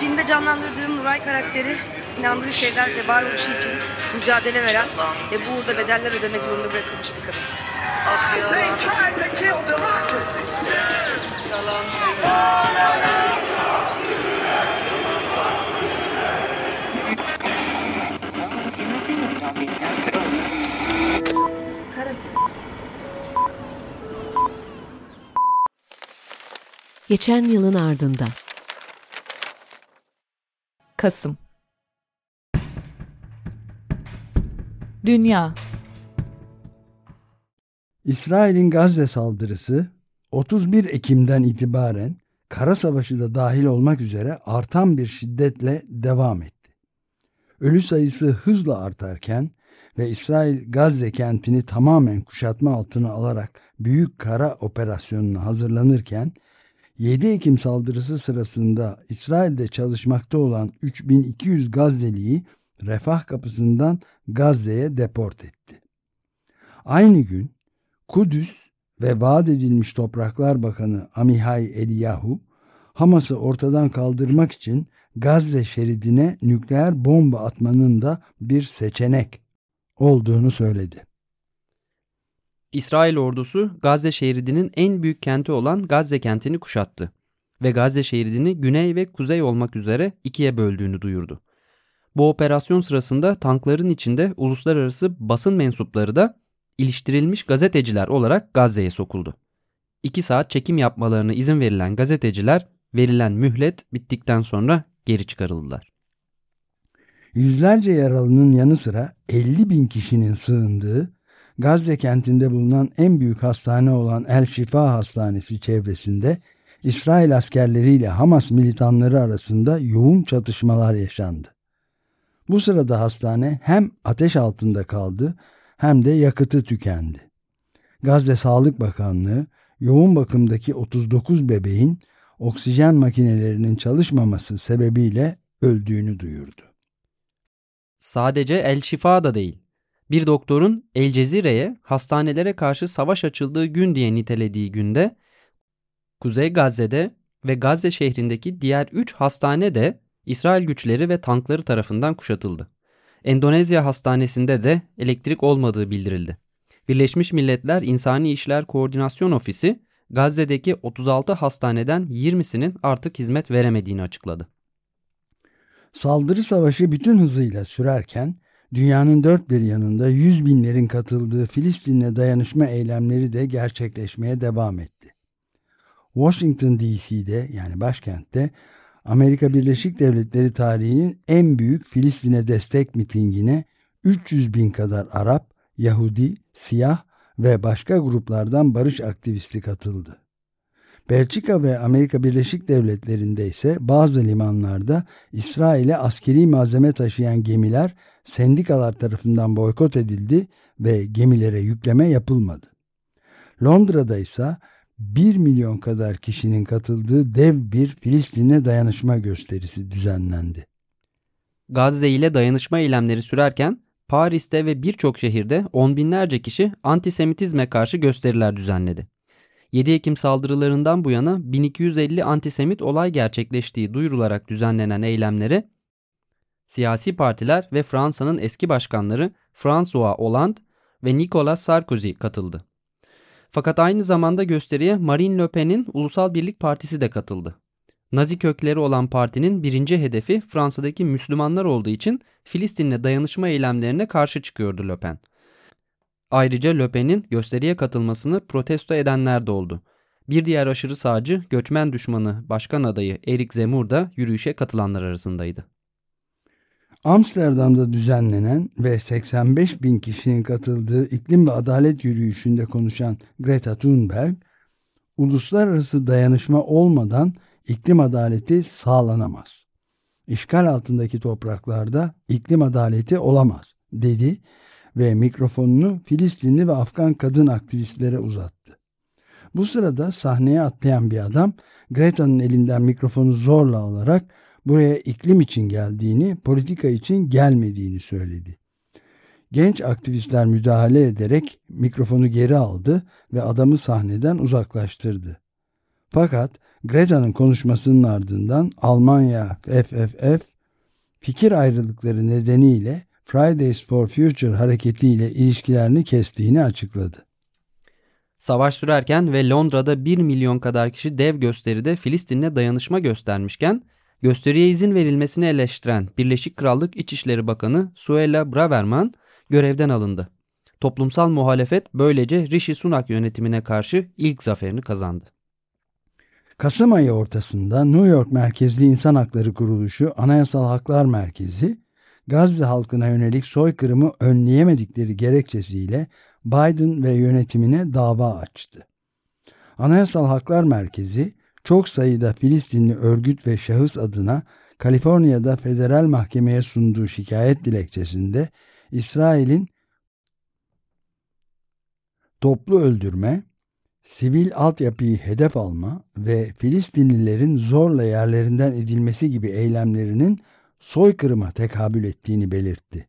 Filmde canlandırdığım Nuray karakteri inandığı şeylerle varoluşu için mücadele veren ve bu uğurda bedeller ödemek zorunda bırakılmış bir kadın. Ah yalan Yalan Geçen yılın ardında. Kasım Dünya İsrail'in Gazze saldırısı 31 Ekim'den itibaren kara savaşı da dahil olmak üzere artan bir şiddetle devam etti. Ölü sayısı hızla artarken ve İsrail Gazze kentini tamamen kuşatma altına alarak büyük kara operasyonuna hazırlanırken 7 Ekim saldırısı sırasında İsrail'de çalışmakta olan 3200 Gazze'liyi refah kapısından Gazze'ye deport etti. Aynı gün Kudüs ve vaat edilmiş Topraklar Bakanı Amihai Eliyahu, Hamas'ı ortadan kaldırmak için Gazze şeridine nükleer bomba atmanın da bir seçenek olduğunu söyledi. İsrail ordusu Gazze şeridinin en büyük kenti olan Gazze kentini kuşattı ve Gazze şeridini güney ve kuzey olmak üzere ikiye böldüğünü duyurdu. Bu operasyon sırasında tankların içinde uluslararası basın mensupları da iliştirilmiş gazeteciler olarak Gazze'ye sokuldu. İki saat çekim yapmalarına izin verilen gazeteciler verilen mühlet bittikten sonra geri çıkarıldılar. Yüzlerce yaralının yanı sıra 50 bin kişinin sığındığı Gazze kentinde bulunan en büyük hastane olan El Şifa Hastanesi çevresinde İsrail askerleriyle Hamas militanları arasında yoğun çatışmalar yaşandı. Bu sırada hastane hem ateş altında kaldı hem de yakıtı tükendi. Gazze Sağlık Bakanlığı yoğun bakımdaki 39 bebeğin oksijen makinelerinin çalışmaması sebebiyle öldüğünü duyurdu. Sadece El Şifa da değil. Bir doktorun El Cezire'ye hastanelere karşı savaş açıldığı gün diye nitelediği günde Kuzey Gazze'de ve Gazze şehrindeki diğer 3 hastane de İsrail güçleri ve tankları tarafından kuşatıldı. Endonezya hastanesinde de elektrik olmadığı bildirildi. Birleşmiş Milletler İnsani İşler Koordinasyon Ofisi Gazze'deki 36 hastaneden 20'sinin artık hizmet veremediğini açıkladı. Saldırı savaşı bütün hızıyla sürerken dünyanın dört bir yanında yüz binlerin katıldığı Filistin'le dayanışma eylemleri de gerçekleşmeye devam etti. Washington DC'de yani başkentte Amerika Birleşik Devletleri tarihinin en büyük Filistin'e destek mitingine 300 bin kadar Arap, Yahudi, siyah ve başka gruplardan barış aktivisti katıldı. Belçika ve Amerika Birleşik Devletleri'nde ise bazı limanlarda İsrail'e askeri malzeme taşıyan gemiler sendikalar tarafından boykot edildi ve gemilere yükleme yapılmadı. Londra'da ise 1 milyon kadar kişinin katıldığı dev bir Filistin'e dayanışma gösterisi düzenlendi. Gazze ile dayanışma eylemleri sürerken Paris'te ve birçok şehirde on binlerce kişi antisemitizme karşı gösteriler düzenledi. 7 Ekim saldırılarından bu yana 1250 antisemit olay gerçekleştiği duyurularak düzenlenen eylemlere siyasi partiler ve Fransa'nın eski başkanları François Hollande ve Nicolas Sarkozy katıldı. Fakat aynı zamanda gösteriye Marine Le Pen'in Ulusal Birlik Partisi de katıldı. Nazi kökleri olan partinin birinci hedefi Fransa'daki Müslümanlar olduğu için Filistin'le dayanışma eylemlerine karşı çıkıyordu Le Pen. Ayrıca Le Pen'in gösteriye katılmasını protesto edenler de oldu. Bir diğer aşırı sağcı göçmen düşmanı başkan adayı Erik Zemmour da yürüyüşe katılanlar arasındaydı. Amsterdam'da düzenlenen ve 85 bin kişinin katıldığı iklim ve adalet yürüyüşünde konuşan Greta Thunberg, uluslararası dayanışma olmadan iklim adaleti sağlanamaz. İşgal altındaki topraklarda iklim adaleti olamaz dedi ve mikrofonunu Filistinli ve Afgan kadın aktivistlere uzattı. Bu sırada sahneye atlayan bir adam Greta'nın elinden mikrofonu zorla alarak buraya iklim için geldiğini, politika için gelmediğini söyledi. Genç aktivistler müdahale ederek mikrofonu geri aldı ve adamı sahneden uzaklaştırdı. Fakat Greta'nın konuşmasının ardından Almanya FFF fikir ayrılıkları nedeniyle Fridays for Future hareketiyle ilişkilerini kestiğini açıkladı. Savaş sürerken ve Londra'da 1 milyon kadar kişi dev gösteride Filistin'le dayanışma göstermişken gösteriye izin verilmesini eleştiren Birleşik Krallık İçişleri Bakanı Suella Braverman görevden alındı. Toplumsal muhalefet böylece Rishi Sunak yönetimine karşı ilk zaferini kazandı. Kasım ayı ortasında New York merkezli İnsan Hakları Kuruluşu Anayasal Haklar Merkezi Gazze halkına yönelik soykırımı önleyemedikleri gerekçesiyle Biden ve yönetimine dava açtı. Anayasal Haklar Merkezi çok sayıda Filistinli örgüt ve şahıs adına Kaliforniya'da federal mahkemeye sunduğu şikayet dilekçesinde İsrail'in toplu öldürme, sivil altyapıyı hedef alma ve Filistinlilerin zorla yerlerinden edilmesi gibi eylemlerinin soykırıma tekabül ettiğini belirtti.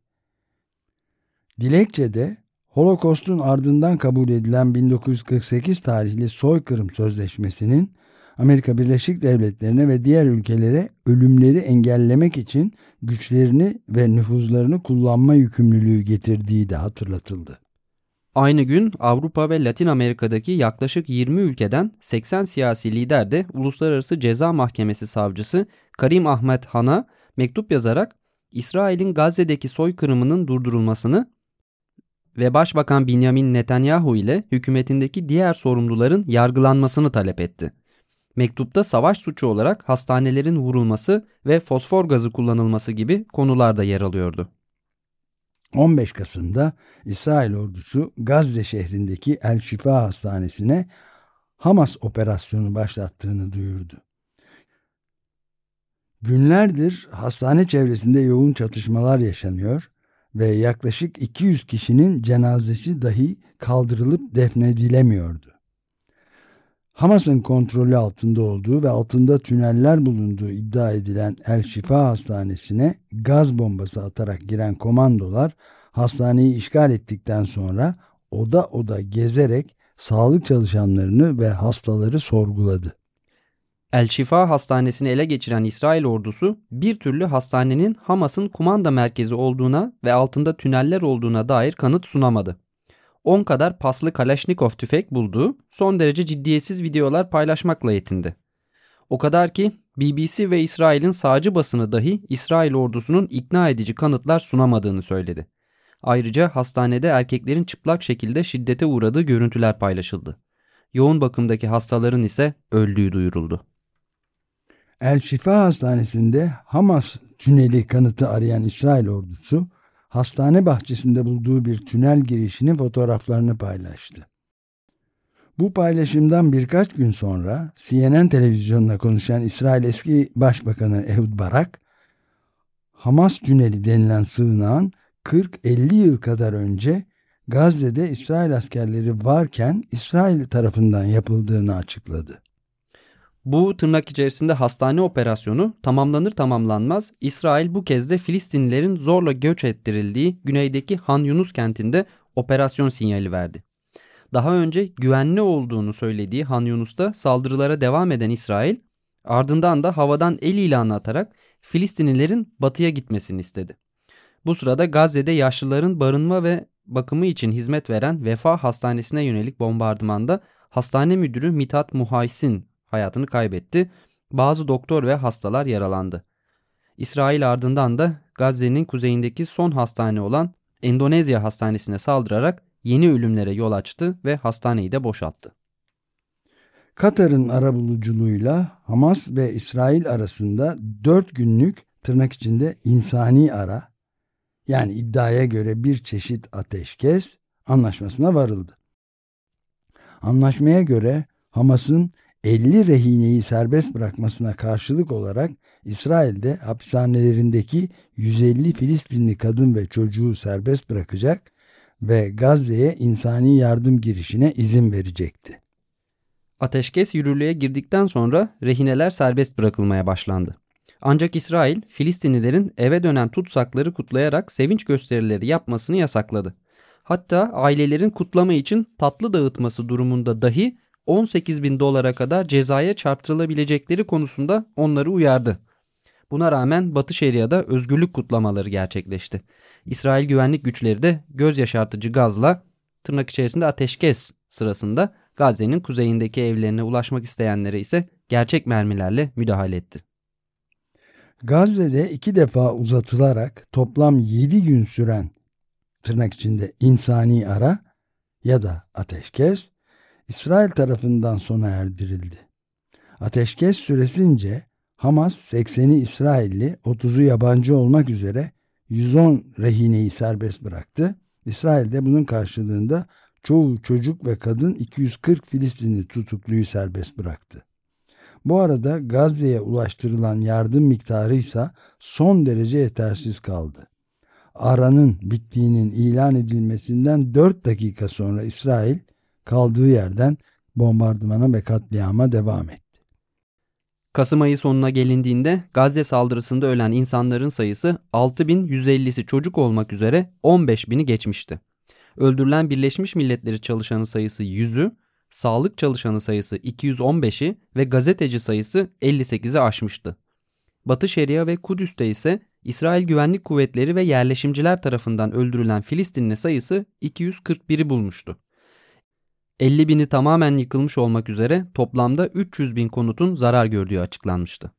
Dilekçede Holokost'un ardından kabul edilen 1948 tarihli soykırım sözleşmesinin Amerika Birleşik Devletleri'ne ve diğer ülkelere ölümleri engellemek için güçlerini ve nüfuzlarını kullanma yükümlülüğü getirdiği de hatırlatıldı. Aynı gün Avrupa ve Latin Amerika'daki yaklaşık 20 ülkeden 80 siyasi lider de Uluslararası Ceza Mahkemesi savcısı Karim Ahmet Han'a mektup yazarak İsrail'in Gazze'deki soykırımının durdurulmasını ve Başbakan Benjamin Netanyahu ile hükümetindeki diğer sorumluların yargılanmasını talep etti. Mektupta savaş suçu olarak hastanelerin vurulması ve fosfor gazı kullanılması gibi konular da yer alıyordu. 15 Kasım'da İsrail ordusu Gazze şehrindeki El Şifa Hastanesi'ne Hamas operasyonu başlattığını duyurdu. Günlerdir hastane çevresinde yoğun çatışmalar yaşanıyor ve yaklaşık 200 kişinin cenazesi dahi kaldırılıp defnedilemiyordu. Hamas'ın kontrolü altında olduğu ve altında tüneller bulunduğu iddia edilen El Şifa Hastanesi'ne gaz bombası atarak giren komandolar hastaneyi işgal ettikten sonra oda oda gezerek sağlık çalışanlarını ve hastaları sorguladı. El Şifa Hastanesi'ni ele geçiren İsrail ordusu bir türlü hastanenin Hamas'ın kumanda merkezi olduğuna ve altında tüneller olduğuna dair kanıt sunamadı. 10 kadar paslı Kalashnikov tüfek bulduğu son derece ciddiyetsiz videolar paylaşmakla yetindi. O kadar ki BBC ve İsrail'in sağcı basını dahi İsrail ordusunun ikna edici kanıtlar sunamadığını söyledi. Ayrıca hastanede erkeklerin çıplak şekilde şiddete uğradığı görüntüler paylaşıldı. Yoğun bakımdaki hastaların ise öldüğü duyuruldu. El Şifa Hastanesi'nde Hamas tüneli kanıtı arayan İsrail ordusu hastane bahçesinde bulduğu bir tünel girişinin fotoğraflarını paylaştı. Bu paylaşımdan birkaç gün sonra CNN televizyonuna konuşan İsrail eski başbakanı Ehud Barak, Hamas tüneli denilen sığınağın 40-50 yıl kadar önce Gazze'de İsrail askerleri varken İsrail tarafından yapıldığını açıkladı. Bu tırnak içerisinde hastane operasyonu tamamlanır tamamlanmaz İsrail bu kez de Filistinlilerin zorla göç ettirildiği güneydeki Han Yunus kentinde operasyon sinyali verdi. Daha önce güvenli olduğunu söylediği Han Yunus'ta saldırılara devam eden İsrail ardından da havadan el ilanı atarak Filistinlilerin batıya gitmesini istedi. Bu sırada Gazze'de yaşlıların barınma ve bakımı için hizmet veren Vefa Hastanesi'ne yönelik bombardımanda hastane müdürü Mithat Muhaysin hayatını kaybetti. Bazı doktor ve hastalar yaralandı. İsrail ardından da Gazze'nin kuzeyindeki son hastane olan Endonezya Hastanesi'ne saldırarak yeni ölümlere yol açtı ve hastaneyi de boşalttı. Katar'ın arabuluculuğuyla Hamas ve İsrail arasında 4 günlük tırnak içinde insani ara yani iddiaya göre bir çeşit ateşkes anlaşmasına varıldı. Anlaşmaya göre Hamas'ın 50 rehineyi serbest bırakmasına karşılık olarak İsrail'de hapishanelerindeki 150 Filistinli kadın ve çocuğu serbest bırakacak ve Gazze'ye insani yardım girişine izin verecekti. Ateşkes yürürlüğe girdikten sonra rehineler serbest bırakılmaya başlandı. Ancak İsrail, Filistinlilerin eve dönen tutsakları kutlayarak sevinç gösterileri yapmasını yasakladı. Hatta ailelerin kutlama için tatlı dağıtması durumunda dahi 18 bin dolara kadar cezaya çarptırılabilecekleri konusunda onları uyardı. Buna rağmen Batı Şeria'da özgürlük kutlamaları gerçekleşti. İsrail güvenlik güçleri de göz yaşartıcı gazla tırnak içerisinde ateşkes sırasında Gazze'nin kuzeyindeki evlerine ulaşmak isteyenlere ise gerçek mermilerle müdahale etti. Gazze'de iki defa uzatılarak toplam 7 gün süren tırnak içinde insani ara ya da ateşkes İsrail tarafından sona erdirildi. Ateşkes süresince Hamas 80'i İsrailli 30'u yabancı olmak üzere 110 rehineyi serbest bıraktı. İsrail de bunun karşılığında çoğu çocuk ve kadın 240 Filistinli tutukluyu serbest bıraktı. Bu arada Gazze'ye ulaştırılan yardım miktarı ise son derece yetersiz kaldı. Aranın bittiğinin ilan edilmesinden 4 dakika sonra İsrail kaldığı yerden bombardımana ve katliama devam etti. Kasım ayı sonuna gelindiğinde Gazze saldırısında ölen insanların sayısı 6150'si çocuk olmak üzere 15.000'i geçmişti. Öldürülen Birleşmiş Milletleri çalışanı sayısı 100'ü, sağlık çalışanı sayısı 215'i ve gazeteci sayısı 58'i aşmıştı. Batı Şeria ve Kudüs'te ise İsrail Güvenlik Kuvvetleri ve yerleşimciler tarafından öldürülen Filistinli sayısı 241'i bulmuştu. 50 bini tamamen yıkılmış olmak üzere toplamda 300 bin konutun zarar gördüğü açıklanmıştı.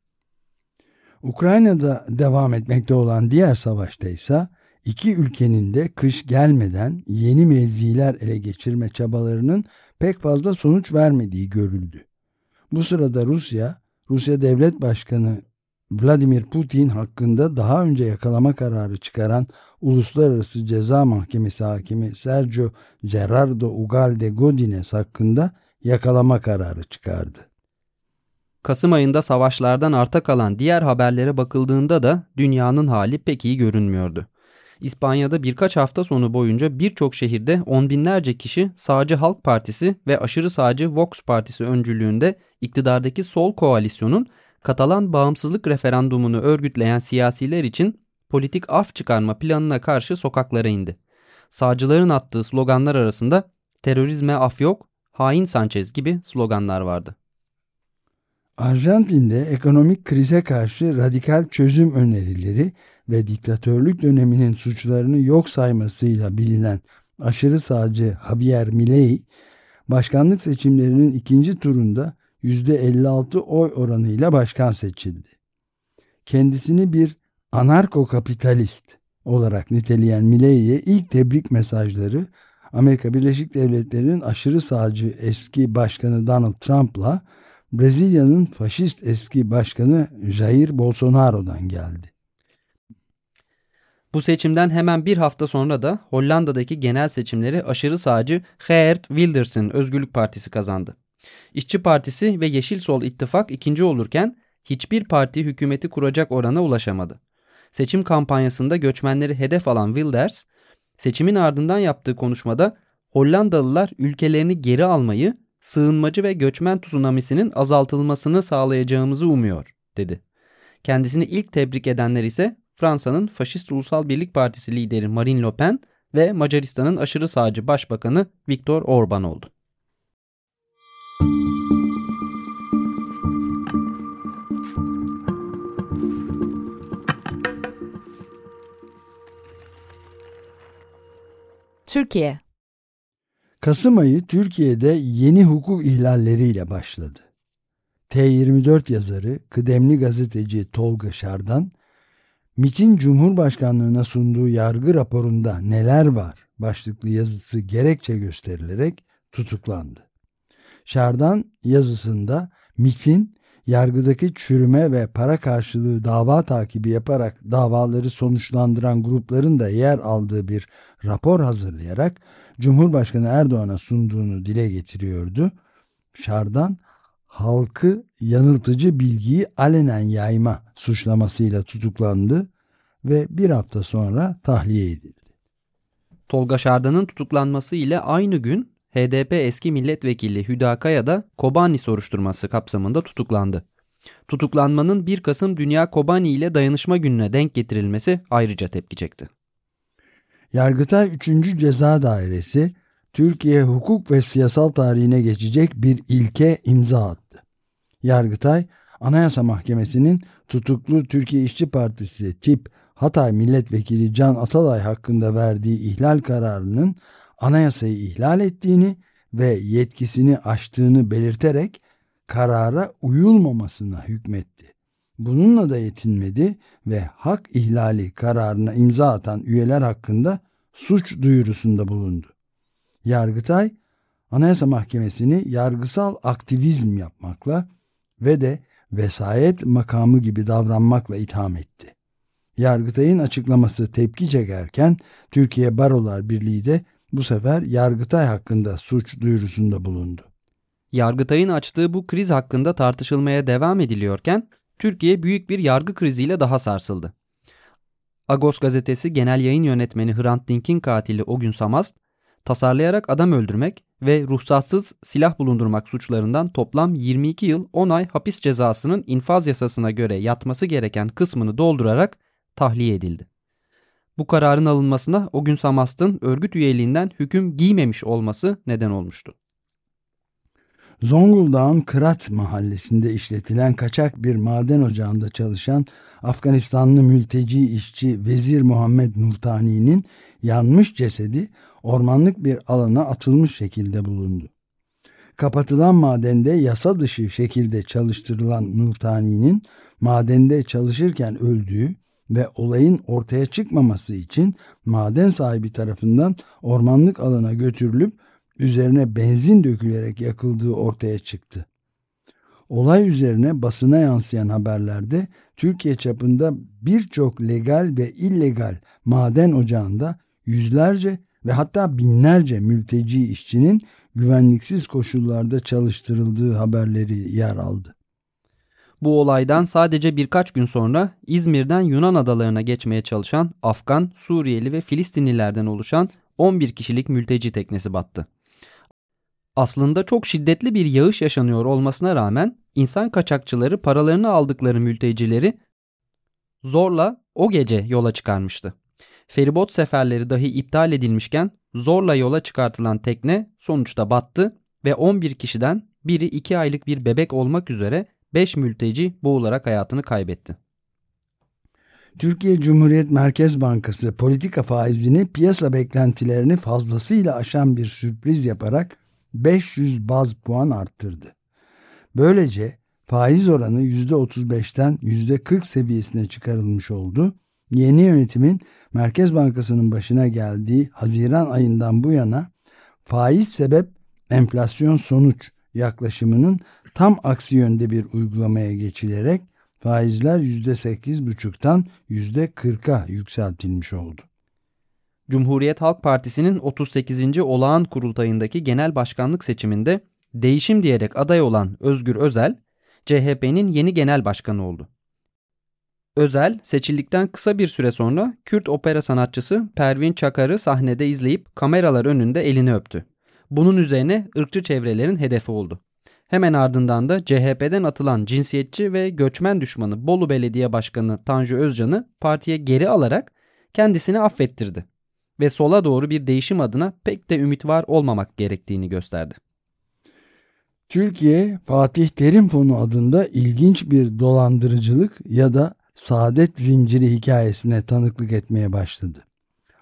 Ukrayna'da devam etmekte olan diğer savaşta ise iki ülkenin de kış gelmeden yeni mevziler ele geçirme çabalarının pek fazla sonuç vermediği görüldü. Bu sırada Rusya, Rusya Devlet Başkanı Vladimir Putin hakkında daha önce yakalama kararı çıkaran Uluslararası Ceza Mahkemesi hakimi Sergio Gerardo Ugalde Godinez hakkında yakalama kararı çıkardı. Kasım ayında savaşlardan arta kalan diğer haberlere bakıldığında da dünyanın hali pek iyi görünmüyordu. İspanya'da birkaç hafta sonu boyunca birçok şehirde on binlerce kişi sağcı Halk Partisi ve aşırı sağcı Vox Partisi öncülüğünde iktidardaki sol koalisyonun Katalan bağımsızlık referandumunu örgütleyen siyasiler için politik af çıkarma planına karşı sokaklara indi. Sağcıların attığı sloganlar arasında terörizme af yok, hain Sanchez gibi sloganlar vardı. Arjantin'de ekonomik krize karşı radikal çözüm önerileri ve diktatörlük döneminin suçlarını yok saymasıyla bilinen aşırı sağcı Javier Milei, başkanlık seçimlerinin ikinci turunda %56 oy oranıyla başkan seçildi. Kendisini bir anarko-kapitalist olarak niteleyen Milei'ye ilk tebrik mesajları Amerika Birleşik Devletleri'nin aşırı sağcı eski başkanı Donald Trump'la Brezilya'nın faşist eski başkanı Jair Bolsonaro'dan geldi. Bu seçimden hemen bir hafta sonra da Hollanda'daki genel seçimleri aşırı sağcı Geert Wilders'in Özgürlük Partisi kazandı. İşçi Partisi ve Yeşil Sol ittifak ikinci olurken hiçbir parti hükümeti kuracak orana ulaşamadı. Seçim kampanyasında göçmenleri hedef alan Wilders, seçimin ardından yaptığı konuşmada Hollandalılar ülkelerini geri almayı, sığınmacı ve göçmen tsunamisinin azaltılmasını sağlayacağımızı umuyor, dedi. Kendisini ilk tebrik edenler ise Fransa'nın Faşist Ulusal Birlik Partisi lideri Marine Le Pen ve Macaristan'ın aşırı sağcı başbakanı Viktor Orban oldu. Türkiye Kasım ayı Türkiye'de yeni hukuk ihlalleriyle başladı. T24 yazarı, kıdemli gazeteci Tolga Şardan, MİT'in Cumhurbaşkanlığına sunduğu yargı raporunda neler var başlıklı yazısı gerekçe gösterilerek tutuklandı. Şardan yazısında MİT'in yargıdaki çürüme ve para karşılığı dava takibi yaparak davaları sonuçlandıran grupların da yer aldığı bir rapor hazırlayarak Cumhurbaşkanı Erdoğan'a sunduğunu dile getiriyordu. Şardan halkı yanıltıcı bilgiyi alenen yayma suçlamasıyla tutuklandı ve bir hafta sonra tahliye edildi. Tolga Şardan'ın tutuklanması ile aynı gün HDP eski milletvekili Hüdakaya da Kobani soruşturması kapsamında tutuklandı. Tutuklanmanın 1 Kasım Dünya Kobani ile dayanışma gününe denk getirilmesi ayrıca tepki çekti. Yargıtay 3. Ceza Dairesi Türkiye hukuk ve siyasal tarihine geçecek bir ilke imza attı. Yargıtay, Anayasa Mahkemesi'nin tutuklu Türkiye İşçi Partisi tip Hatay Milletvekili Can Atalay hakkında verdiği ihlal kararının anayasayı ihlal ettiğini ve yetkisini aştığını belirterek karara uyulmamasına hükmetti. Bununla da yetinmedi ve hak ihlali kararına imza atan üyeler hakkında suç duyurusunda bulundu. Yargıtay, Anayasa Mahkemesi'ni yargısal aktivizm yapmakla ve de vesayet makamı gibi davranmakla itham etti. Yargıtay'ın açıklaması tepki çekerken Türkiye Barolar Birliği de bu sefer Yargıtay hakkında suç duyurusunda bulundu. Yargıtay'ın açtığı bu kriz hakkında tartışılmaya devam ediliyorken Türkiye büyük bir yargı kriziyle daha sarsıldı. Agos gazetesi genel yayın yönetmeni Hrant Dink'in katili o gün Samast, tasarlayarak adam öldürmek ve ruhsatsız silah bulundurmak suçlarından toplam 22 yıl 10 ay hapis cezasının infaz yasasına göre yatması gereken kısmını doldurarak tahliye edildi. Bu kararın alınmasına o gün Samast'ın örgüt üyeliğinden hüküm giymemiş olması neden olmuştu. Zonguldak'ın Kırat mahallesinde işletilen kaçak bir maden ocağında çalışan Afganistanlı mülteci işçi Vezir Muhammed Nurtani'nin yanmış cesedi ormanlık bir alana atılmış şekilde bulundu. Kapatılan madende yasa dışı şekilde çalıştırılan Nurtani'nin madende çalışırken öldüğü ve olayın ortaya çıkmaması için maden sahibi tarafından ormanlık alana götürülüp üzerine benzin dökülerek yakıldığı ortaya çıktı. Olay üzerine basına yansıyan haberlerde Türkiye çapında birçok legal ve illegal maden ocağında yüzlerce ve hatta binlerce mülteci işçinin güvenliksiz koşullarda çalıştırıldığı haberleri yer aldı. Bu olaydan sadece birkaç gün sonra İzmir'den Yunan adalarına geçmeye çalışan Afgan, Suriyeli ve Filistinlilerden oluşan 11 kişilik mülteci teknesi battı. Aslında çok şiddetli bir yağış yaşanıyor olmasına rağmen insan kaçakçıları paralarını aldıkları mültecileri zorla o gece yola çıkarmıştı. Feribot seferleri dahi iptal edilmişken zorla yola çıkartılan tekne sonuçta battı ve 11 kişiden biri 2 aylık bir bebek olmak üzere 5 mülteci boğularak hayatını kaybetti. Türkiye Cumhuriyet Merkez Bankası politika faizini piyasa beklentilerini fazlasıyla aşan bir sürpriz yaparak 500 baz puan arttırdı. Böylece faiz oranı %35'ten %40 seviyesine çıkarılmış oldu. Yeni yönetimin Merkez Bankası'nın başına geldiği Haziran ayından bu yana faiz sebep enflasyon sonuç yaklaşımının tam aksi yönde bir uygulamaya geçilerek faizler %8,5'tan %40'a yükseltilmiş oldu. Cumhuriyet Halk Partisi'nin 38. olağan kurultayındaki genel başkanlık seçiminde değişim diyerek aday olan Özgür Özel, CHP'nin yeni genel başkanı oldu. Özel, seçildikten kısa bir süre sonra Kürt opera sanatçısı Pervin Çakar'ı sahnede izleyip kameralar önünde elini öptü. Bunun üzerine ırkçı çevrelerin hedefi oldu. Hemen ardından da CHP'den atılan cinsiyetçi ve göçmen düşmanı Bolu Belediye Başkanı Tanju Özcan'ı partiye geri alarak kendisini affettirdi ve sola doğru bir değişim adına pek de ümit var olmamak gerektiğini gösterdi. Türkiye Fatih Terim Fonu adında ilginç bir dolandırıcılık ya da saadet zinciri hikayesine tanıklık etmeye başladı.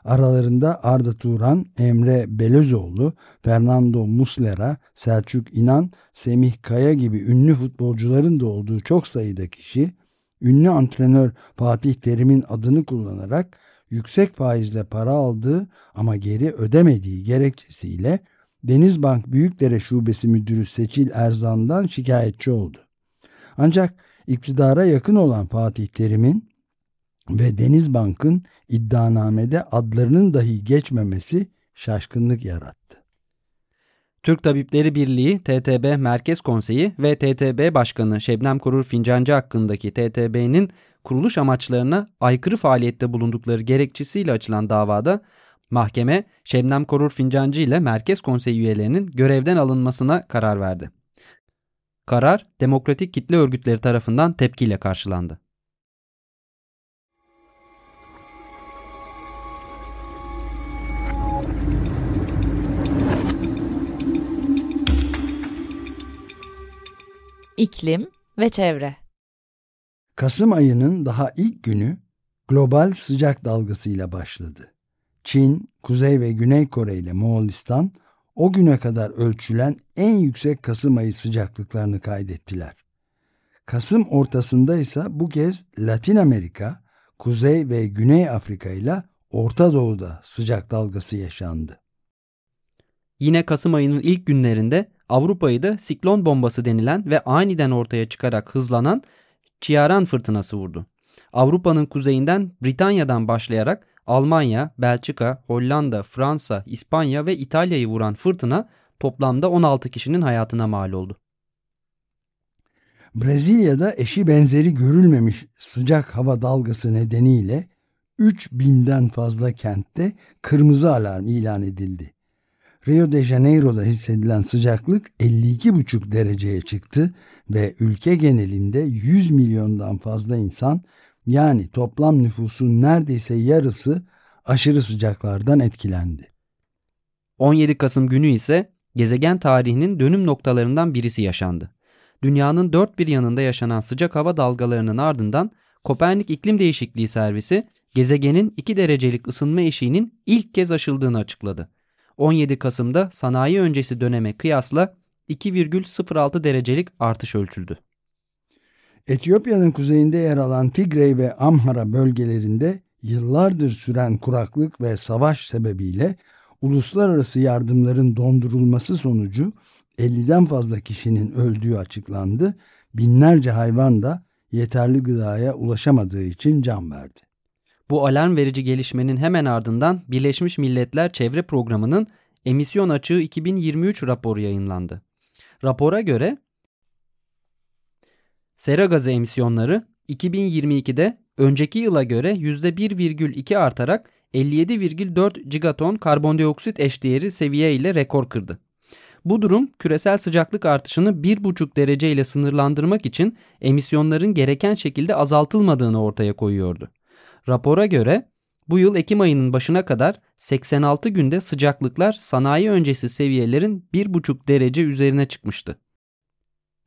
Aralarında Arda Turan, Emre Belözoğlu, Fernando Muslera, Selçuk İnan, Semih Kaya gibi ünlü futbolcuların da olduğu çok sayıda kişi, ünlü antrenör Fatih Terim'in adını kullanarak yüksek faizle para aldığı ama geri ödemediği gerekçesiyle Denizbank Büyükdere Şubesi Müdürü Seçil Erzan'dan şikayetçi oldu. Ancak iktidara yakın olan Fatih Terim'in ve Denizbank'ın iddianamede adlarının dahi geçmemesi şaşkınlık yarattı. Türk Tabipleri Birliği, TTB Merkez Konseyi ve TTB Başkanı Şebnem Korur Fincancı hakkındaki TTB'nin kuruluş amaçlarına aykırı faaliyette bulundukları gerekçesiyle açılan davada mahkeme Şebnem Korur Fincancı ile Merkez Konseyi üyelerinin görevden alınmasına karar verdi. Karar demokratik kitle örgütleri tarafından tepkiyle karşılandı. İklim ve çevre Kasım ayının daha ilk günü global sıcak dalgasıyla başladı. Çin, Kuzey ve Güney Kore ile Moğolistan o güne kadar ölçülen en yüksek Kasım ayı sıcaklıklarını kaydettiler. Kasım ortasında ise bu kez Latin Amerika, Kuzey ve Güney Afrika ile Orta Doğu'da sıcak dalgası yaşandı. Yine Kasım ayının ilk günlerinde Avrupa'yı da siklon bombası denilen ve aniden ortaya çıkarak hızlanan Ciaran fırtınası vurdu. Avrupa'nın kuzeyinden Britanya'dan başlayarak Almanya, Belçika, Hollanda, Fransa, İspanya ve İtalya'yı vuran fırtına toplamda 16 kişinin hayatına mal oldu. Brezilya'da eşi benzeri görülmemiş sıcak hava dalgası nedeniyle 3000'den fazla kentte kırmızı alarm ilan edildi. Rio de Janeiro'da hissedilen sıcaklık 52,5 dereceye çıktı ve ülke genelinde 100 milyondan fazla insan yani toplam nüfusun neredeyse yarısı aşırı sıcaklardan etkilendi. 17 Kasım günü ise gezegen tarihinin dönüm noktalarından birisi yaşandı. Dünyanın dört bir yanında yaşanan sıcak hava dalgalarının ardından Kopernik İklim Değişikliği Servisi gezegenin 2 derecelik ısınma eşiğinin ilk kez aşıldığını açıkladı. 17 Kasım'da sanayi öncesi döneme kıyasla 2,06 derecelik artış ölçüldü. Etiyopya'nın kuzeyinde yer alan Tigray ve Amhara bölgelerinde yıllardır süren kuraklık ve savaş sebebiyle uluslararası yardımların dondurulması sonucu 50'den fazla kişinin öldüğü açıklandı. Binlerce hayvan da yeterli gıdaya ulaşamadığı için can verdi. Bu alarm verici gelişmenin hemen ardından Birleşmiş Milletler Çevre Programı'nın Emisyon Açığı 2023 raporu yayınlandı. Rapora göre sera gazı emisyonları 2022'de önceki yıla göre %1,2 artarak 57,4 gigaton karbondioksit eşdeğeri seviye ile rekor kırdı. Bu durum küresel sıcaklık artışını 1,5 derece ile sınırlandırmak için emisyonların gereken şekilde azaltılmadığını ortaya koyuyordu. Rapora göre bu yıl Ekim ayının başına kadar 86 günde sıcaklıklar sanayi öncesi seviyelerin 1,5 derece üzerine çıkmıştı.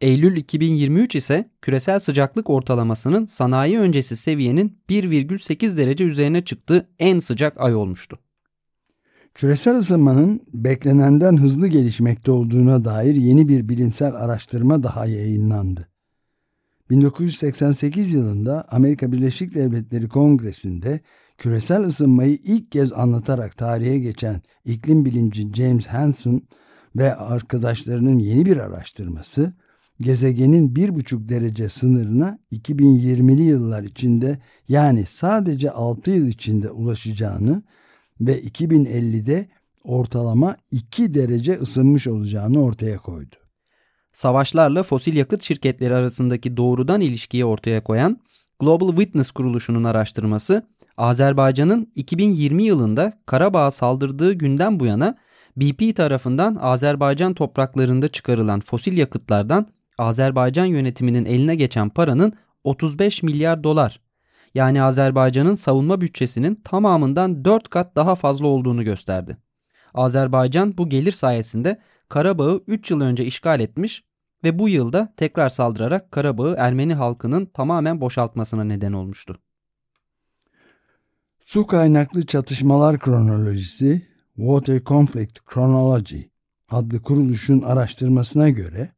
Eylül 2023 ise küresel sıcaklık ortalamasının sanayi öncesi seviyenin 1,8 derece üzerine çıktığı en sıcak ay olmuştu. Küresel ısınmanın beklenenden hızlı gelişmekte olduğuna dair yeni bir bilimsel araştırma daha yayınlandı. 1988 yılında Amerika Birleşik Devletleri Kongresi'nde küresel ısınmayı ilk kez anlatarak tarihe geçen iklim bilimci James Hansen ve arkadaşlarının yeni bir araştırması gezegenin 1,5 derece sınırına 2020'li yıllar içinde yani sadece 6 yıl içinde ulaşacağını ve 2050'de ortalama 2 derece ısınmış olacağını ortaya koydu. Savaşlarla fosil yakıt şirketleri arasındaki doğrudan ilişkiyi ortaya koyan Global Witness kuruluşunun araştırması Azerbaycan'ın 2020 yılında Karabağ'a saldırdığı günden bu yana BP tarafından Azerbaycan topraklarında çıkarılan fosil yakıtlardan Azerbaycan yönetiminin eline geçen paranın 35 milyar dolar yani Azerbaycan'ın savunma bütçesinin tamamından 4 kat daha fazla olduğunu gösterdi. Azerbaycan bu gelir sayesinde Karabağ'ı 3 yıl önce işgal etmiş ve bu yılda tekrar saldırarak Karabağ'ı Ermeni halkının tamamen boşaltmasına neden olmuştu. Su kaynaklı çatışmalar kronolojisi Water Conflict Chronology adlı kuruluşun araştırmasına göre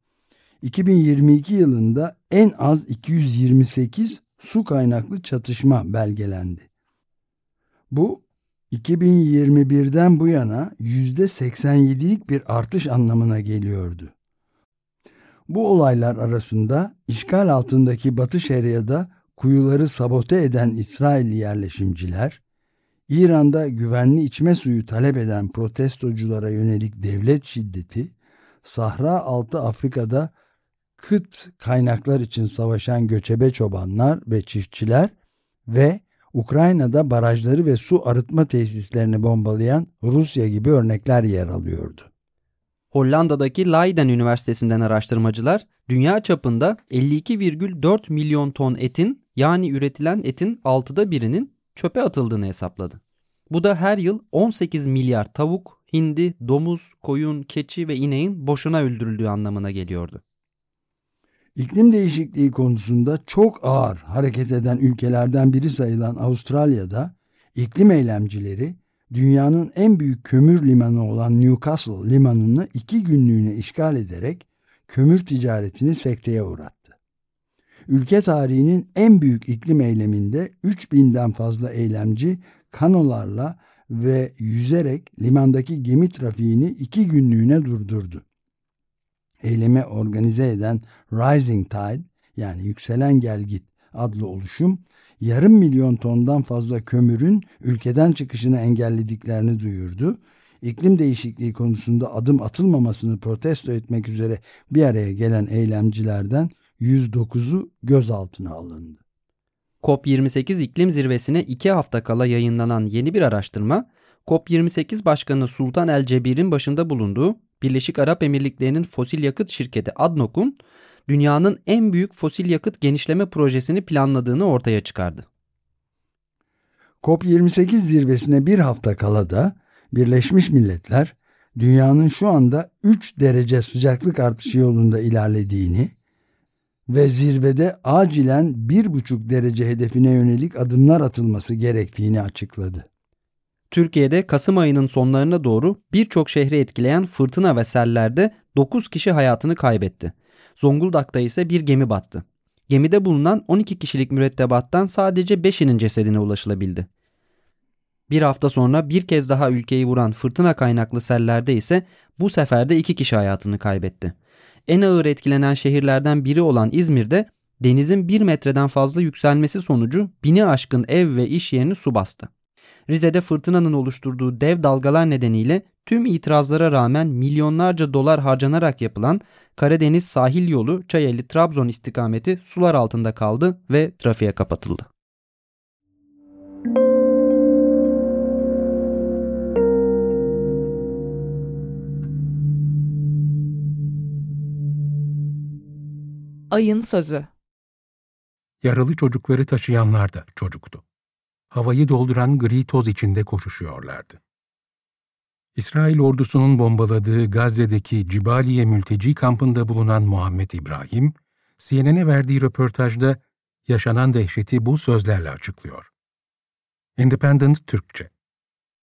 2022 yılında en az 228 su kaynaklı çatışma belgelendi. Bu 2021'den bu yana %87'lik bir artış anlamına geliyordu. Bu olaylar arasında işgal altındaki Batı Şeria'da kuyuları sabote eden İsrailli yerleşimciler, İran'da güvenli içme suyu talep eden protestoculara yönelik devlet şiddeti, Sahra Altı Afrika'da kıt kaynaklar için savaşan göçebe çobanlar ve çiftçiler ve Ukrayna'da barajları ve su arıtma tesislerini bombalayan Rusya gibi örnekler yer alıyordu. Hollanda'daki Leiden Üniversitesi'nden araştırmacılar dünya çapında 52,4 milyon ton etin yani üretilen etin altıda birinin çöpe atıldığını hesapladı. Bu da her yıl 18 milyar tavuk, hindi, domuz, koyun, keçi ve ineğin boşuna öldürüldüğü anlamına geliyordu. İklim değişikliği konusunda çok ağır hareket eden ülkelerden biri sayılan Avustralya'da iklim eylemcileri dünyanın en büyük kömür limanı olan Newcastle limanını iki günlüğüne işgal ederek kömür ticaretini sekteye uğrattı. Ülke tarihinin en büyük iklim eyleminde 3000'den fazla eylemci kanolarla ve yüzerek limandaki gemi trafiğini iki günlüğüne durdurdu. Eylemi organize eden Rising Tide yani yükselen gelgit adlı oluşum yarım milyon tondan fazla kömürün ülkeden çıkışını engellediklerini duyurdu. İklim değişikliği konusunda adım atılmamasını protesto etmek üzere bir araya gelen eylemcilerden 109'u gözaltına alındı. COP28 iklim zirvesine iki hafta kala yayınlanan yeni bir araştırma, COP28 Başkanı Sultan El Cebir'in başında bulunduğu Birleşik Arap Emirlikleri'nin fosil yakıt şirketi ADNOC'un dünyanın en büyük fosil yakıt genişleme projesini planladığını ortaya çıkardı. COP28 zirvesine bir hafta kala da Birleşmiş Milletler dünyanın şu anda 3 derece sıcaklık artışı yolunda ilerlediğini ve zirvede acilen 1,5 derece hedefine yönelik adımlar atılması gerektiğini açıkladı. Türkiye'de Kasım ayının sonlarına doğru birçok şehri etkileyen fırtına ve sellerde 9 kişi hayatını kaybetti. Zonguldak'ta ise bir gemi battı. Gemide bulunan 12 kişilik mürettebattan sadece 5'inin cesedine ulaşılabildi. Bir hafta sonra bir kez daha ülkeyi vuran fırtına kaynaklı sellerde ise bu sefer de 2 kişi hayatını kaybetti. En ağır etkilenen şehirlerden biri olan İzmir'de denizin 1 metreden fazla yükselmesi sonucu bini aşkın ev ve iş yerini su bastı. Rize'de fırtınanın oluşturduğu dev dalgalar nedeniyle tüm itirazlara rağmen milyonlarca dolar harcanarak yapılan Karadeniz sahil yolu Çayeli-Trabzon istikameti sular altında kaldı ve trafiğe kapatıldı. Ayın Sözü Yaralı çocukları taşıyanlar da çocuktu. Havayı dolduran gri toz içinde koşuşuyorlardı. İsrail ordusunun bombaladığı Gazze'deki Cibaliye mülteci kampında bulunan Muhammed İbrahim, CNN'e verdiği röportajda yaşanan dehşeti bu sözlerle açıklıyor. Independent Türkçe